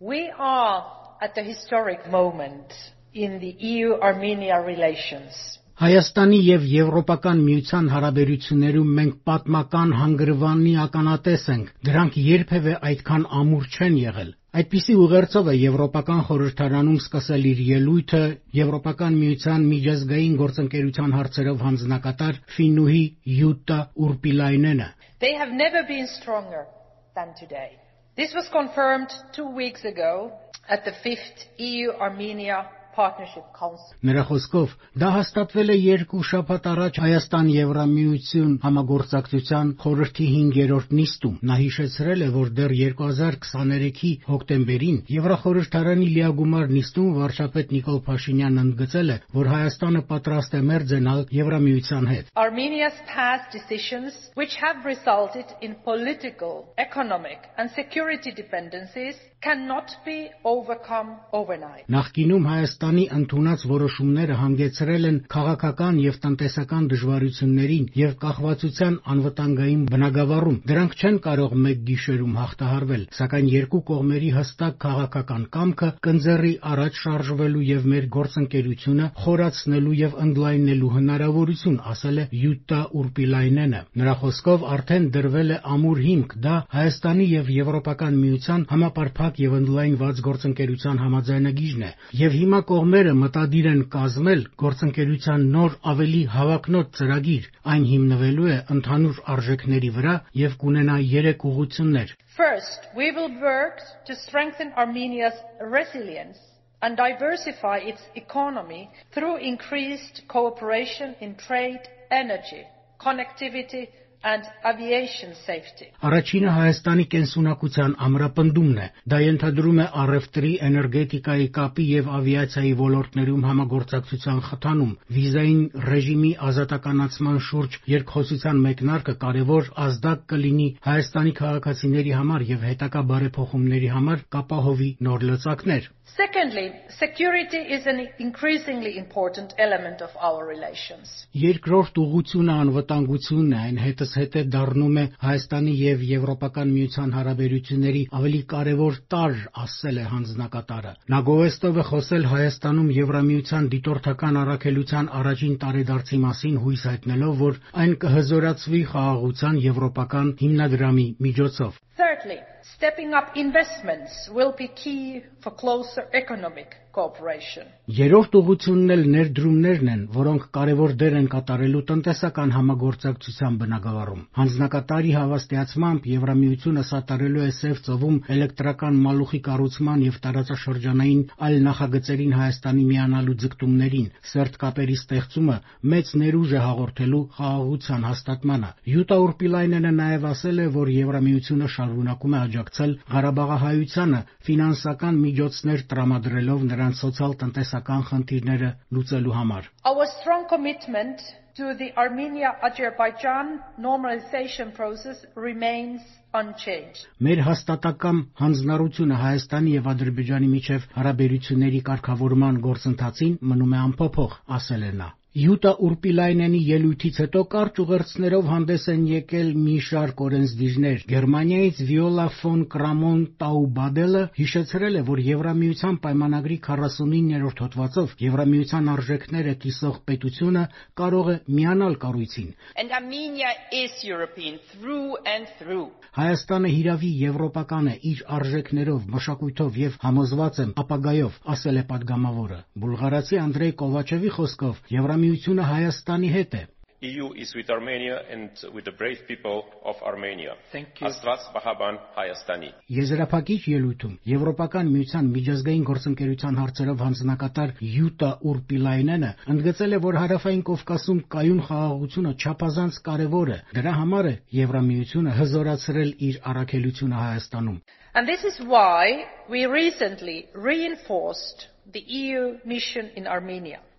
We are at a historic moment in the EU-Armenia relations. Հայաստանի եւ Եվրոպական միության հարաբերություններում մենք պատմական հանգրվանի ականատես ենք։ Դրանք երբևէ այդքան ամուր չեն եղել։ Այդպիսի ուղերձով է Եվրոպական խորհրդարանում սկսել իր ելույթը Եվրոպական միության միջազգային գործընկերության հարցերով հանձնակատար ֆինուհի Յուտա Ուրպիլայնենը։ They have never been stronger than today. This was confirmed two weeks ago at the fifth EU-Armenia Partnership Council. Նրա խոսքով դա հաստատվել է երկու շաբաթ առաջ Հայաստան-Եվրամիություն համագործակցության խորհրդի 5-րդ նիստում։ Նա հիշեցրել է, որ դեռ 2023-ի հոկտեմբերին Եվրախորհրդարանի լիագումար նիստում վարչապետ Նիկոլ Փաշինյանն ընդգծել է, որ Հայաստանը պատրաստ է մերձենալ Եվրամիության հետ։ Armenia's past decisions, which have resulted in political, economic and security dependencies, cannot be overcome overnight. Նախկինում Հայաստանի ընդունած որոշումները հանգեցրել են քաղաքական եւ տնտեսական դժվարություններին եւ կախվածության անվտանգային բնագավառում։ Դրանք չեն կարող մեկ գիշերում հաղթահարվել, սակայն երկու կողմերի հստակ քաղաքական կամքը կընձեռի առաջ շարժվելու եւ մեր գործընկերությունը խորացնելու եւ ընդլայնելու հնարավորություն, ասել է Յուտա Ուրպիլայնենը։ Նրա խոսքով արդեն դրվել է ամուր հիմք, դա Հայաստանի եւ Եվրոպական միության համապարփակ եւ ընդլայնված գործընկերության համաձայնագիրն է, եւ հիմա կողմերը մտադիր են կազմել գործընկերության նոր ավելի հավակնոտ ծրագիր։ Այն հիմնվելու է ընդհանուր արժեքների վրա եւ կունենա 3 ուղղություններ։ First, we will work to strengthen Armenia's resilience and diversify its economy through increased cooperation in trade, energy, connectivity and aviation safety. Առաջինը Հայաստանի կենսունակության ամրապնդումն է։ Դա ենթադրում է առևտրի, էներգետիկայի, կապի եւ ավիացիայի ոլորտներում համագործակցության խթանում, վիզային ռեժիմի ազատականացման շուրջ երկխոսության մեկնարկը կարևոր ազդակ կլինի Հայաստանի քաղաքացիների համար եւ հետագա բարեփոխումների համար կապահովի նոր լծակներ։ Secondly, security is an increasingly important element of our relations. Երկրորդ ուղղությունը անվտանգությունն է, այն հետզհետե դառնում է Հայաստանի եւ Եվրոպական միության հարաբերությունների ավելի կարևոր տարր, ասել է հանձնակատարը։ Նա գովեստով է խոսել Հայաստանում Եվրամիության դիտորդական առաքելության առաջին տարեդարձի մասին հույս հայտնելով, որ այն կհզորացվի խաղաղության եվրոպական հիմնադրամի միջոցով։ Thirdly, stepping up investments will be key for closer economic. Երրորդ ուղղությունն էլ ներդրումներն են, որոնք կարևոր դեր են կատարելու տնտեսական համագործակցության բնագավառում։ Հանձնակատարի հավաստիացմամբ Եվրամիությունը սատարելու է Սև ծովում էլեկտրական մալուխի կառուցման եւ տարածաշրջանային այլ նախագծերին Հայաստանի միանալու ձգտումներին, սերտ կապերի ստեղծումը մեծ ներուժ է հաղորդելու խաղաղության հաստատմանը։ Յուտա Ուրպիլայնենը նաեւ ասել է, որ Եվրամիությունը շարունակում է աջակցել Ղարաբաղահայությանը ֆինանսական միջոցներ տրամադրելով նրանց սոցիալ-տնտեսական խնդիրները լուծելու համար։ Our strong commitment to the Armenia-Azerbaijan normalization process remains unchanged. Մեր հաստատակամ հանձնառությունը Հայաստանի եւ Ադրբեջանի միջև հարաբերությունների կարգավորման գործընթացին մնում է անփոփոխ, ասել է նա։ Յուտա Ուրպիլայնենի ելույթից հետո կարճ ուղերձներով հանդես են եկել մի շարք օրենսդիրներ։ Գերմանիայից Վիոլա ֆոն Կրամոն Տաուբադելը հիշեցրել է, որ Եվրամիության պայմանագրի 49-րդ հոդվածով Եվրամիության արժեքները կիսող պետությունը կարող է միանալ կառույցին։ Հայաստանը հիրավի եվրոպական է իր արժեքներով, մշակույթով եւ համոզված եմ ապագայով, ասել է պատգամավորը։ Բուլղարացի Անդրեյ Կովաչևի խոսքով Եվրամիության Եվրամիությունը Հայաստանի հետ է։ EU is with Armenia and with the brave people of Armenia. Thank you. Աստված Բահաբան Հայաստանի։ Եզրափակիչ ելույթում Եվրոպական միության միջազգային գործընկերության հարցերով հանձնակատար Յուտա Ուրպիլայնենը ընդգծել է, որ Հարավային Կովկասում կայուն խաղաղությունը չափազանց կարևոր է։ Դրա համար է Եվրամիությունը հզորացրել իր առաքելությունը Հայաստանում։ And this is why we recently reinforced the EU mission in Armenia.